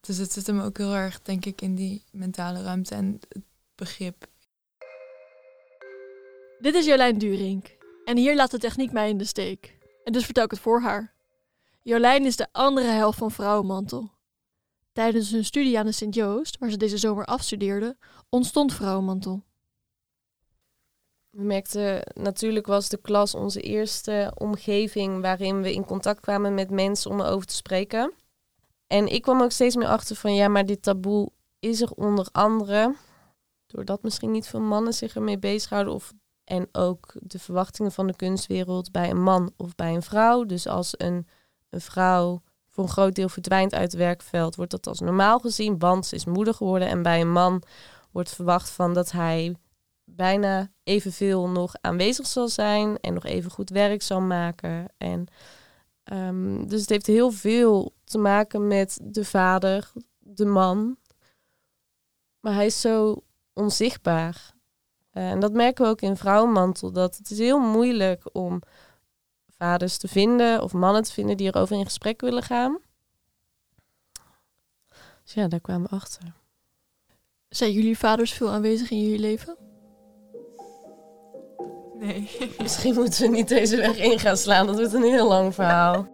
Dus het zit hem ook heel erg, denk ik, in die mentale ruimte en het begrip. Dit is Jolijn Durink en hier laat de techniek mij in de steek. En dus vertel ik het voor haar. Jolijn is de andere helft van Vrouwenmantel. Tijdens hun studie aan de Sint-Joost, waar ze deze zomer afstudeerde, ontstond Vrouwenmantel. We merkten, natuurlijk was de klas onze eerste omgeving waarin we in contact kwamen met mensen om erover te spreken. En ik kwam ook steeds meer achter van ja, maar dit taboe is er onder andere doordat misschien niet veel mannen zich ermee bezighouden of en ook de verwachtingen van de kunstwereld bij een man of bij een vrouw. Dus als een, een vrouw voor een groot deel verdwijnt uit het werkveld, wordt dat als normaal gezien, want ze is moeder geworden. En bij een man wordt verwacht van dat hij bijna evenveel nog aanwezig zal zijn en nog even goed werk zal maken. En, ehm, dus het heeft heel veel te maken met de vader, de man. Maar hij is zo onzichtbaar. Eh, en dat merken we ook in Vrouwenmantel, dat het is heel moeilijk om vaders te vinden of mannen te vinden die erover in gesprek willen gaan. Dus ja, daar kwamen we achter. Zijn jullie vaders veel aanwezig in jullie leven? Nee. Misschien moeten we niet deze weg in gaan slaan. Dat wordt een heel lang verhaal.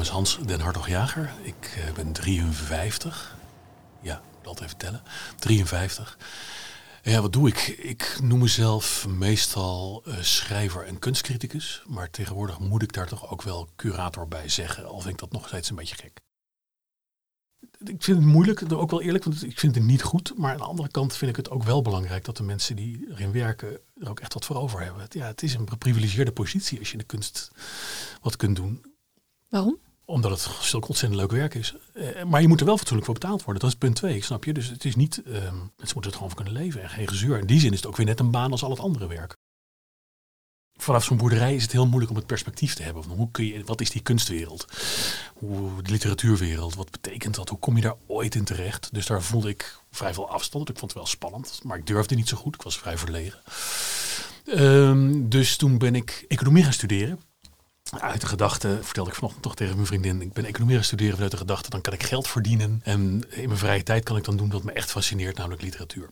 Naam is Hans Den Hartog-Jager. Ik uh, ben 53. Ja, dat even tellen. 53. En ja, wat doe ik? Ik noem mezelf meestal uh, schrijver en kunstcriticus. Maar tegenwoordig moet ik daar toch ook wel curator bij zeggen. Al vind ik dat nog steeds een beetje gek. Ik vind het moeilijk, ook wel eerlijk, want ik vind het niet goed. Maar aan de andere kant vind ik het ook wel belangrijk dat de mensen die erin werken er ook echt wat voor over hebben. Ja, het is een geprivilegeerde positie als je in de kunst wat kunt doen. Waarom? Omdat het zulk ontzettend leuk werk is. Uh, maar je moet er wel fatsoenlijk voor betaald worden. Dat is punt twee, snap je? Dus het is niet, mensen moeten het gewoon voor kunnen leven en geen gezeur. In die zin is het ook weer net een baan als al het andere werk. Vanaf zo'n boerderij is het heel moeilijk om het perspectief te hebben. Hoe kun je, wat is die kunstwereld? Hoe, de literatuurwereld, wat betekent dat? Hoe kom je daar ooit in terecht? Dus daar voelde ik vrij veel afstand. Ik vond het wel spannend, maar ik durfde niet zo goed. Ik was vrij verlegen. Um, dus toen ben ik economie gaan studeren uit de gedachte, vertelde ik vanochtend toch tegen mijn vriendin, ik ben economie studeren vanuit de gedachte, dan kan ik geld verdienen. En in mijn vrije tijd kan ik dan doen wat me echt fascineert, namelijk literatuur.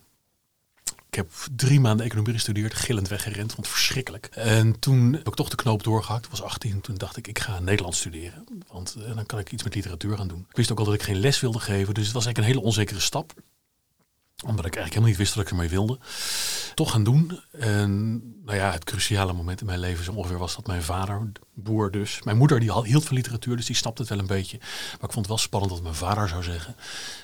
Ik heb drie maanden economie gestudeerd, gillend weggerend, het verschrikkelijk. En toen heb ik toch de knoop doorgehakt, ik was 18, toen dacht ik, ik ga Nederlands studeren. Want uh, dan kan ik iets met literatuur gaan doen. Ik wist ook al dat ik geen les wilde geven, dus het was eigenlijk een hele onzekere stap omdat ik eigenlijk helemaal niet wist wat ik ermee wilde. Toch gaan doen. En nou ja, het cruciale moment in mijn leven zo ongeveer was dat mijn vader, boer dus. Mijn moeder die hield van literatuur, dus die snapte het wel een beetje. Maar ik vond het wel spannend wat mijn vader zou zeggen.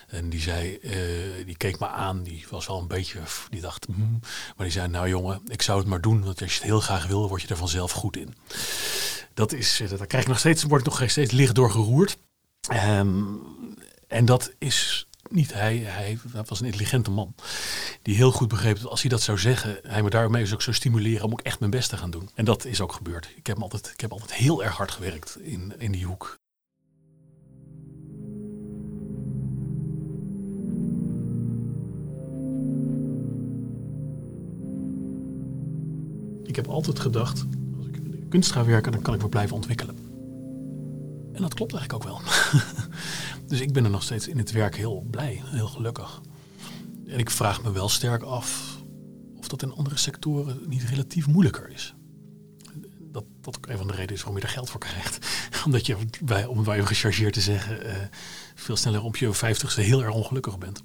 En die zei, uh, die keek me aan, die was wel een beetje, die dacht, mm. maar die zei, nou jongen, ik zou het maar doen, want als je het heel graag wil, word je er vanzelf goed in. Dat is, eh, daar krijg ik nog steeds, word ik nog steeds licht door geroerd. Um, en dat is niet hij, hij was een intelligente man. Die heel goed begreep dat als hij dat zou zeggen, hij me daarmee dus ook zou stimuleren om ook echt mijn best te gaan doen. En dat is ook gebeurd. Ik heb altijd, ik heb altijd heel erg hard gewerkt in, in die hoek. Ik heb altijd gedacht, als ik kunst ga werken, dan kan ik wel blijven ontwikkelen. En dat klopt eigenlijk ook wel. dus ik ben er nog steeds in het werk heel blij, heel gelukkig. En ik vraag me wel sterk af of dat in andere sectoren niet relatief moeilijker is. Dat dat ook een van de redenen is waarom je er geld voor krijgt. Omdat je, bij, om het even gechargeerd te zeggen, uh, veel sneller op je vijftigste heel erg ongelukkig bent.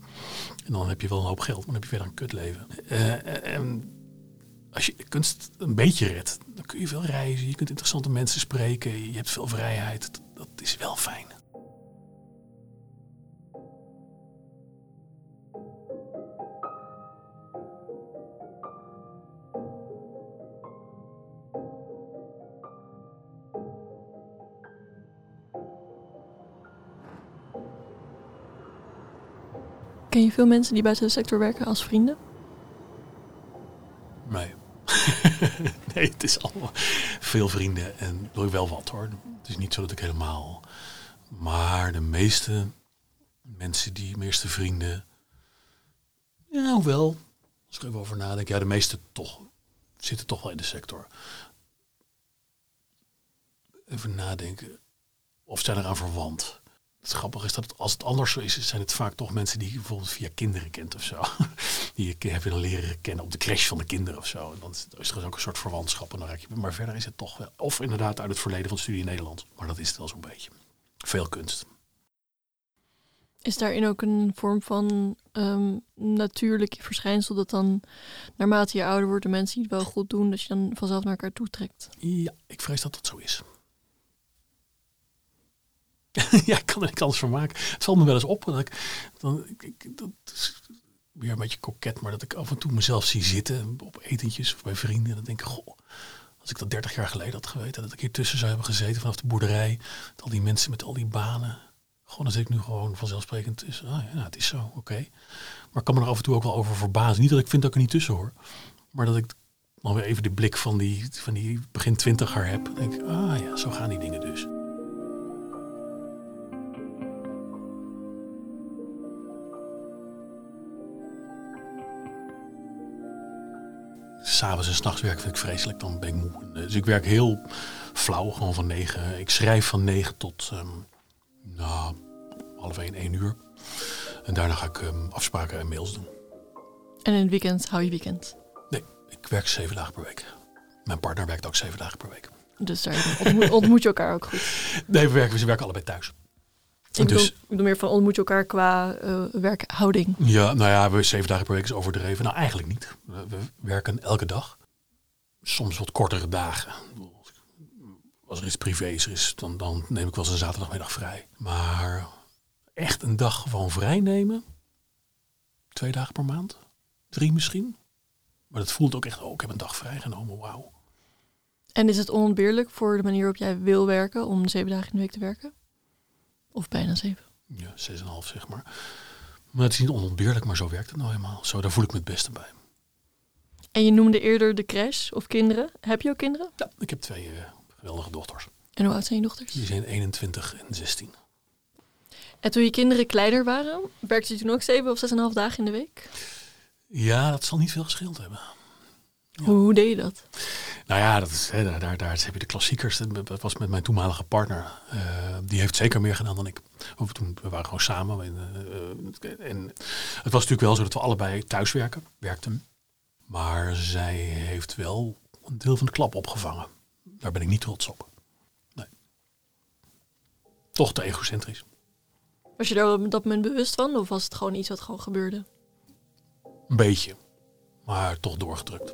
En dan heb je wel een hoop geld, maar dan heb je weer een kutleven. Uh, en als je kunst een beetje redt, dan kun je veel reizen, je kunt interessante mensen spreken, je hebt veel vrijheid dat is wel fijn. Je veel mensen die buiten de sector werken als vrienden? Nee. nee, het is allemaal veel vrienden en doe ik wel wat hoor. Het is niet zo dat ik helemaal. Maar de meeste mensen die, meeste vrienden. Ja, hoewel, als ik even over nadenk, ja, de meeste toch zitten toch wel in de sector. Even nadenken. Of zijn eraan verwant? Het grappige is dat als het anders zo is, zijn het vaak toch mensen die je bijvoorbeeld via kinderen kent of zo. Die je hebt willen leren kennen op de crash van de kinderen of zo. En dan is er ook een soort verwantschap. En dan raak je, maar verder is het toch wel. Of inderdaad uit het verleden van studie in Nederland. Maar dat is het wel zo'n beetje. Veel kunst. Is daarin ook een vorm van ehm, natuurlijk verschijnsel dat dan naarmate je ouder wordt, de mensen die het wel goed doen, dat je dan vanzelf naar elkaar toe trekt? Ja, ik vrees dat dat zo is. ja, ik kan er niks anders van maken. Het valt me wel eens op dat ik, dan, ik, dat is weer een beetje koket, maar dat ik af en toe mezelf zie zitten op etentjes of bij vrienden. En dan denk ik, goh, als ik dat 30 jaar geleden had geweten, dat ik hier tussen zou hebben gezeten vanaf de boerderij, al die mensen met al die banen. Gewoon, dan zit ik nu gewoon vanzelfsprekend tussen. Ah ja, het is zo, oké. Maar ik kan me er af en toe ook wel over verbazen. Niet dat ik vind dat ik er niet tussen hoor, maar dat ik dan weer even de blik van die, van die begin twintiger heb. Dan denk ik, ah ja, zo gaan die dingen dus. S'avonds en s'nachts werken vind ik vreselijk, dan ben ik moe. Dus ik werk heel flauw, gewoon van negen. Ik schrijf van negen tot ehm, nou, half één, één uur. En daarna ga ik ehm, afspraken en mails doen. En in het weekend hou je weekend. Nee, ik werk zeven dagen per week. Mijn partner werkt ook zeven dagen per week. Dus daar ontmoet, ontmoet je elkaar ook goed. Nee, we werken, ze werken allebei thuis. Ik bedoel, Dus ik bedoel meer van ontmoet je elkaar qua eh, werkhouding. ja, nou ja, we zeven dagen per week is overdreven. Nou, eigenlijk niet. We, we werken elke dag. Soms wat kortere dagen. Als er iets privés is, dan, dan neem ik wel eens een zaterdagmiddag vrij. Maar echt een dag gewoon vrij nemen. Twee dagen per maand. Drie misschien. Maar dat voelt ook echt, oh, ik heb een dag vrijgenomen, wauw. En is het onontbeerlijk voor de manier waarop jij wil werken om zeven dagen in de week te werken? Of bijna zeven? Ja, zes en half zeg maar. Maar het is niet onontbeerlijk, maar zo werkt het nou eenmaal. Zo, daar voel ik me het beste bij. En je noemde eerder de crash of kinderen. Heb je ook kinderen? Ja, ik heb twee eh, geweldige dochters. En hoe oud zijn je dochters? Die zijn 21 en 16. En toen je kinderen kleiner waren, werkte je toen ook zeven of zes en een half dagen in de week? Ja, dat zal niet veel gescheeld hebben. Hoe, hoe deed je dat? Nou ja, dat is, hè, daar, daar, daar heb je de klassiekers. Dat was met mijn toenmalige partner. Eh, die heeft zeker meer gedaan dan ik. Of toen, we waren gewoon samen. En, eh, en het was natuurlijk wel zo dat we allebei thuiswerken, werkten. Maar zij heeft wel een deel van de klap opgevangen. Daar ben ik niet trots op. Nee. Toch te egocentrisch. Was je daar op dat moment bewust van? Of was het gewoon iets wat gewoon gebeurde? Een beetje. Maar toch doorgedrukt.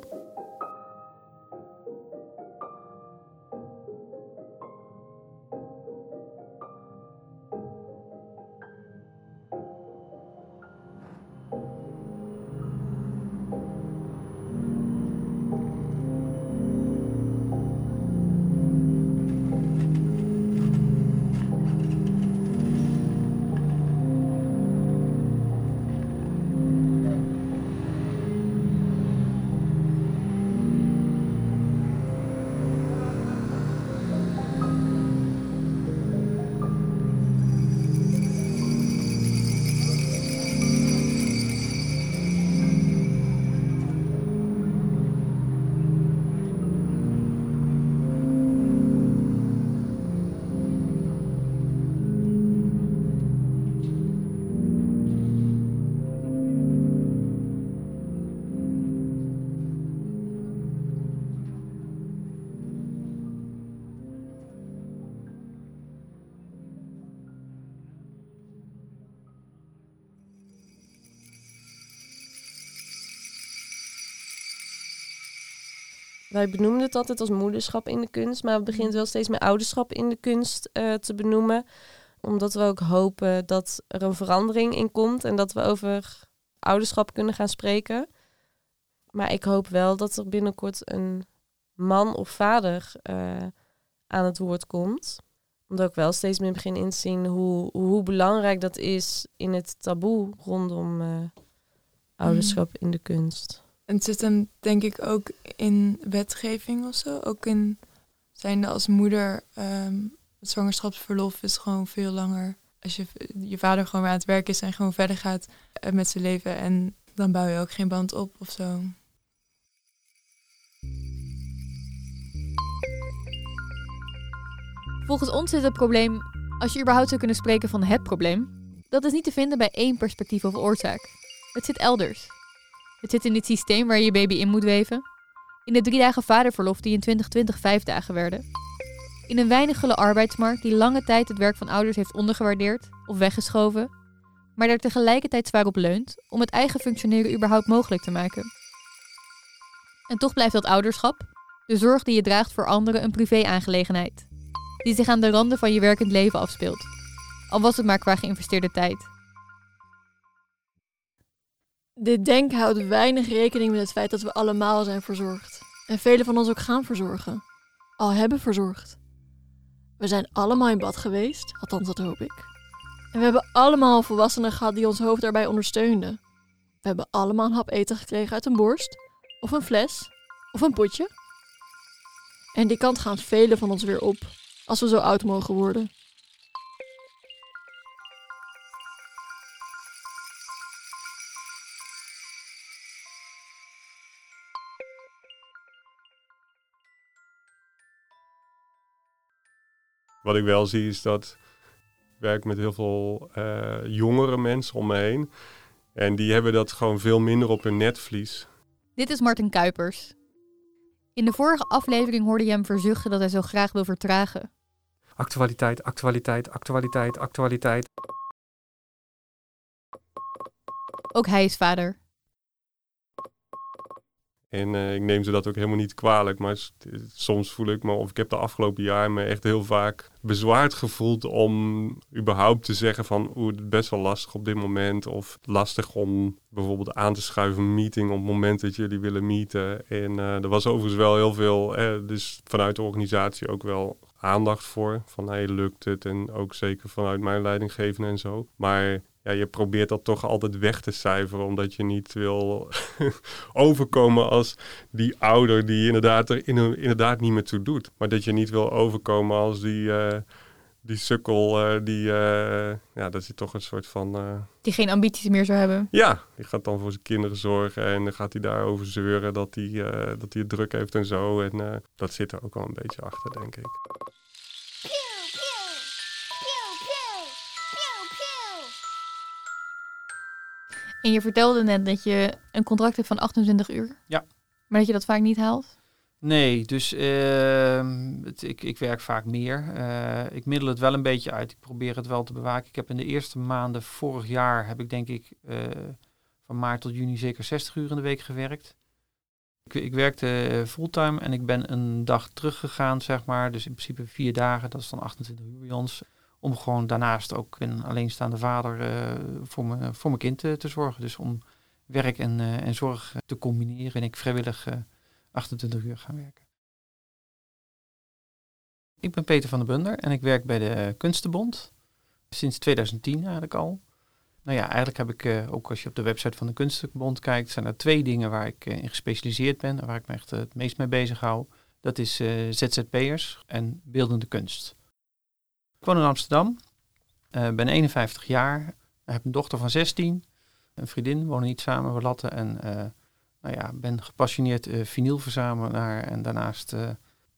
Wij benoemden het altijd als moederschap in de kunst, maar we beginnen wel steeds meer ouderschap in de kunst eh, te benoemen. Omdat we ook hopen dat er een verandering in komt en dat we over ouderschap kunnen gaan spreken. Maar ik hoop wel dat er binnenkort een man of vader eh, aan het woord komt. Omdat ik wel steeds meer begin in te zien hoe, hoe belangrijk dat is in het taboe rondom eh, ouderschap in de kunst. En het zit hem denk ik ook in wetgeving of zo. Ook in zijnde als moeder, ehm, het zwangerschapsverlof is gewoon veel langer. Als je, je vader gewoon weer aan het werk is en gewoon verder gaat eh, met zijn leven. En dan bouw je ook geen band op of zo. Volgens ons zit het probleem, als je überhaupt zou kunnen spreken van het probleem, dat is niet te vinden bij één perspectief of oorzaak. Het zit elders. Het zit in dit systeem waar je baby in moet weven. In de drie dagen vaderverlof die in 2020 vijf dagen werden. In een weinig gulle arbeidsmarkt die lange tijd het werk van ouders heeft ondergewaardeerd of weggeschoven. maar er tegelijkertijd zwaar op leunt om het eigen functioneren überhaupt mogelijk te maken. En toch blijft dat ouderschap, de zorg die je draagt voor anderen, een privé-aangelegenheid, die zich aan de randen van je werkend leven afspeelt, al was het maar qua geïnvesteerde tijd. Dit denken houdt weinig rekening met het feit dat we allemaal zijn verzorgd. En velen van ons ook gaan verzorgen. Al hebben verzorgd. We zijn allemaal in bad geweest, althans dat hoop ik. En we hebben allemaal volwassenen gehad die ons hoofd daarbij ondersteunden. We hebben allemaal een hap eten gekregen uit een borst, of een fles, of een potje. En die kant gaan velen van ons weer op, als we zo oud mogen worden. Wat ik wel zie is dat ik werk met heel veel eh, jongere mensen om me heen. En die hebben dat gewoon veel minder op hun netvlies. Dit is Martin Kuipers. In de vorige aflevering hoorde je hem verzuchten dat hij zo graag wil vertragen. Actualiteit, actualiteit, actualiteit, actualiteit. Ook hij is vader. En eh, ik neem ze dat ook helemaal niet kwalijk. Maar soms voel ik me, of ik heb de afgelopen jaar me echt heel vaak bezwaard gevoeld om überhaupt te zeggen van oeh, het is best wel lastig op dit moment. Of lastig om bijvoorbeeld aan te schuiven een meeting op het moment dat jullie willen meeten. En eh, er was overigens wel heel veel, eh, dus vanuit de organisatie ook wel aandacht voor. Van hey, lukt het? En ook zeker vanuit mijn leidinggevende en zo. Maar ja, je probeert dat toch altijd weg te cijferen, omdat je niet wil overkomen als die ouder die inderdaad er in- inderdaad niet meer toe doet. Maar dat je niet wil overkomen als die, eh, die sukkel, eh, die, eh, ja, dat is toch een soort van... Die geen ambities meer zou hebben. ja, die gaat dan voor zijn kinderen zorgen en dan gaat hij daarover zeuren dat hij, dat hij het druk heeft en zo. En dat zit er ook wel een beetje achter, denk ik. En je vertelde net dat je een contract hebt van 28 uur. Ja. Maar dat je dat vaak niet haalt. Nee, dus ehm, het, ik, ik werk vaak meer. Eh, ik middel het wel een beetje uit. Ik probeer het wel te bewaken. Ik heb in de eerste maanden vorig jaar, heb ik denk ik eh, van maart tot juni zeker 60 uur in de week gewerkt. Ik, ik werkte fulltime en ik ben een dag teruggegaan, zeg maar. Dus in principe vier dagen, dat is dan 28 uur bij ons. Om gewoon daarnaast ook een alleenstaande vader eh, voor, me, voor mijn kind eh, te zorgen. Dus om werk en, eh, en zorg te combineren. En ik vrijwillig eh, 28 uur gaan werken. Ik ben Peter van der Bunder en ik werk bij de Kunstenbond. Sinds 2010 eigenlijk al. Nou ja, eigenlijk heb ik, ook als je op de website van de Kunstenbond kijkt, zijn er twee dingen waar ik in gespecialiseerd ben. en Waar ik me echt het meest mee bezig hou. Dat is ZZP'ers en beeldende kunst. Woon in Amsterdam, eh, ben 51 jaar, heb een dochter van 16, een vriendin, wonen niet samen, we latten. En eh, nou ja, ben gepassioneerd eh vinylverzamelaar en daarnaast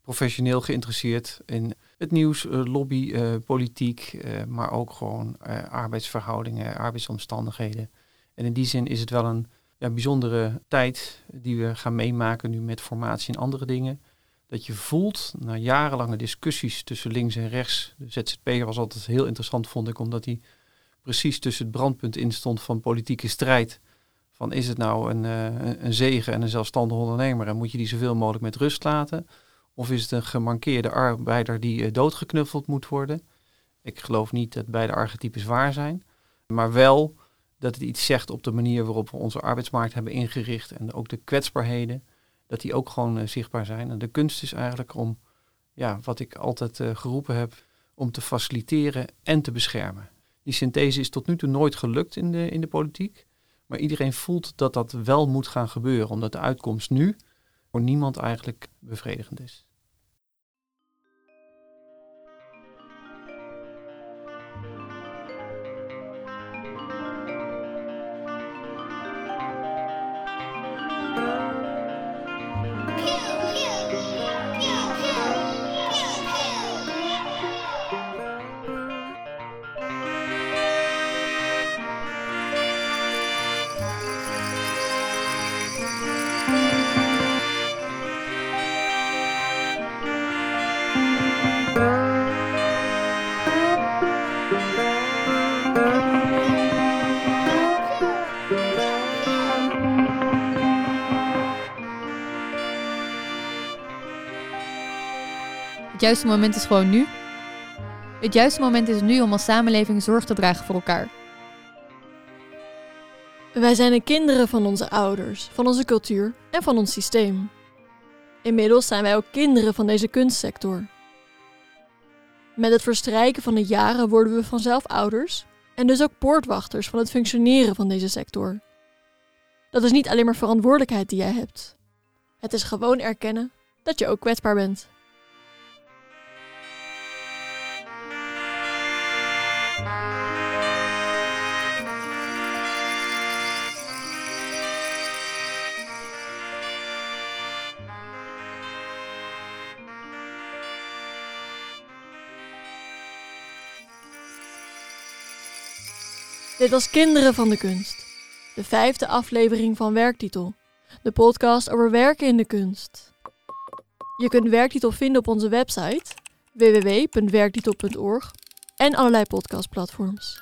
professioneel geïnteresseerd in het nieuws, lobby, politiek, maar ook gewoon arbeidsverhoudingen, arbeidsomstandigheden. En in die zin is het wel een ja, bijzondere tijd die we gaan meemaken nu met formatie en andere dingen. Dat je voelt, na jarenlange discussies tussen links en rechts, de ZZP'er was altijd heel interessant, vond ik, omdat hij precies tussen het brandpunt in stond van politieke strijd. Van is het nou een, eh, een- een zegen en een zelfstandig ondernemer en moet je die zoveel mogelijk met rust laten? Of is het een gemankeerde arbeider die eh, doodgeknuffeld moet worden? Ik geloof niet dat beide archetypes waar zijn, maar wel dat het iets zegt op de manier waarop we onze arbeidsmarkt hebben ingericht en ook de kwetsbaarheden, dat die ook gewoon eh, zichtbaar zijn. En de kunst is eigenlijk om, ja, wat ik altijd eh, geroepen heb, om te faciliteren en te beschermen. Die synthese is tot nu toe nooit gelukt in de, in de politiek. Maar iedereen voelt dat dat wel moet gaan gebeuren, omdat de uitkomst nu voor niemand eigenlijk bevredigend is. Het juiste moment is gewoon nu. Het juiste moment is nu om als samenleving zorg te dragen voor elkaar. Wij zijn de kinderen van onze ouders, van onze cultuur en van ons systeem. Inmiddels zijn wij ook kinderen van deze kunstsector. Met het verstrijken van de jaren worden we vanzelf ouders en dus ook poortwachters van het functioneren van deze sector. Dat is niet alleen maar verantwoordelijkheid die jij hebt. Het is gewoon erkennen dat je ook kwetsbaar bent. Dit was Kinderen van de Kunst, de vijfde aflevering van Werktitel, de podcast over werken in de kunst. Je kunt Werktitel vinden op onze website www.werktitel.org en allerlei podcastplatforms.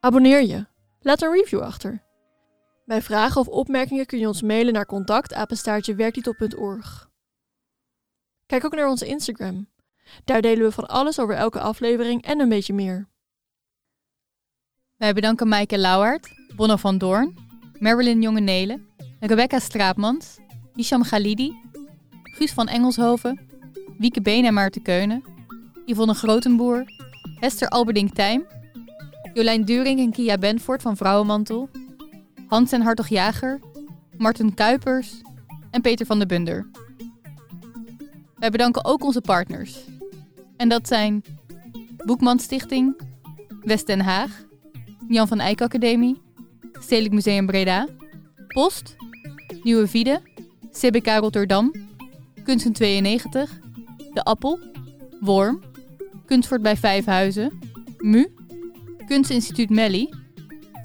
Abonneer je, laat een review achter. Bij vragen of opmerkingen kun je ons mailen naar contactapenstaartjewerktitel.org. Kijk ook naar onze Instagram. Daar delen we van alles over elke aflevering en een beetje meer. Wij bedanken Maaike Lauwaert, Bonno van Doorn, Marilyn Jongenelen, Rebecca Straatmans, Hisham Galidi, Guus van Engelshoven, Wieke Been en Maarten Keunen, Yvonne Grotenboer, Hester Alberding Tijm, Jolijn During en Kia Benfort van Vrouwenmantel, Hans en Hartog Jager, Marten Kuipers en Peter van der Bunder. Wij bedanken ook onze partners. En dat zijn Boekman Stichting, West Den Haag, Jan van Eyck Academie, Stedelijk Museum Breda, Post, Nieuwe Viede, CBK Rotterdam, Kunsten 92, De Appel, Worm, Kunstvoort bij Vijfhuizen, MU, Kunstinstituut Melly,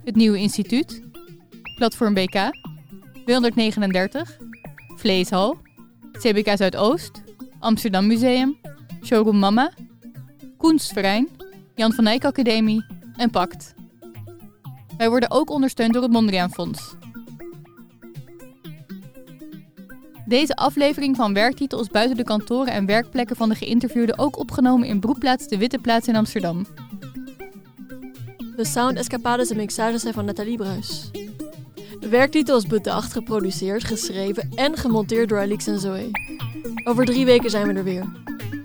Het Nieuwe Instituut, Platform BK, 239, Vleeshal, CBK Zuidoost, Amsterdam Museum, Showroom Mama, Kunstverein, Jan van Eyck Academie en Pact. Wij worden ook ondersteund door het Mondriaan Fonds. Deze aflevering van Werktitel is buiten de kantoren en werkplekken van de geïnterviewden ook opgenomen in Broekplaats de Witte Plaats in Amsterdam. De sound escapades en mixages zijn van Nathalie Bruis. De werktitel bedacht, geproduceerd, geschreven en gemonteerd door Alix en Zoe. Over drie weken zijn we er weer.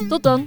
Tot dan!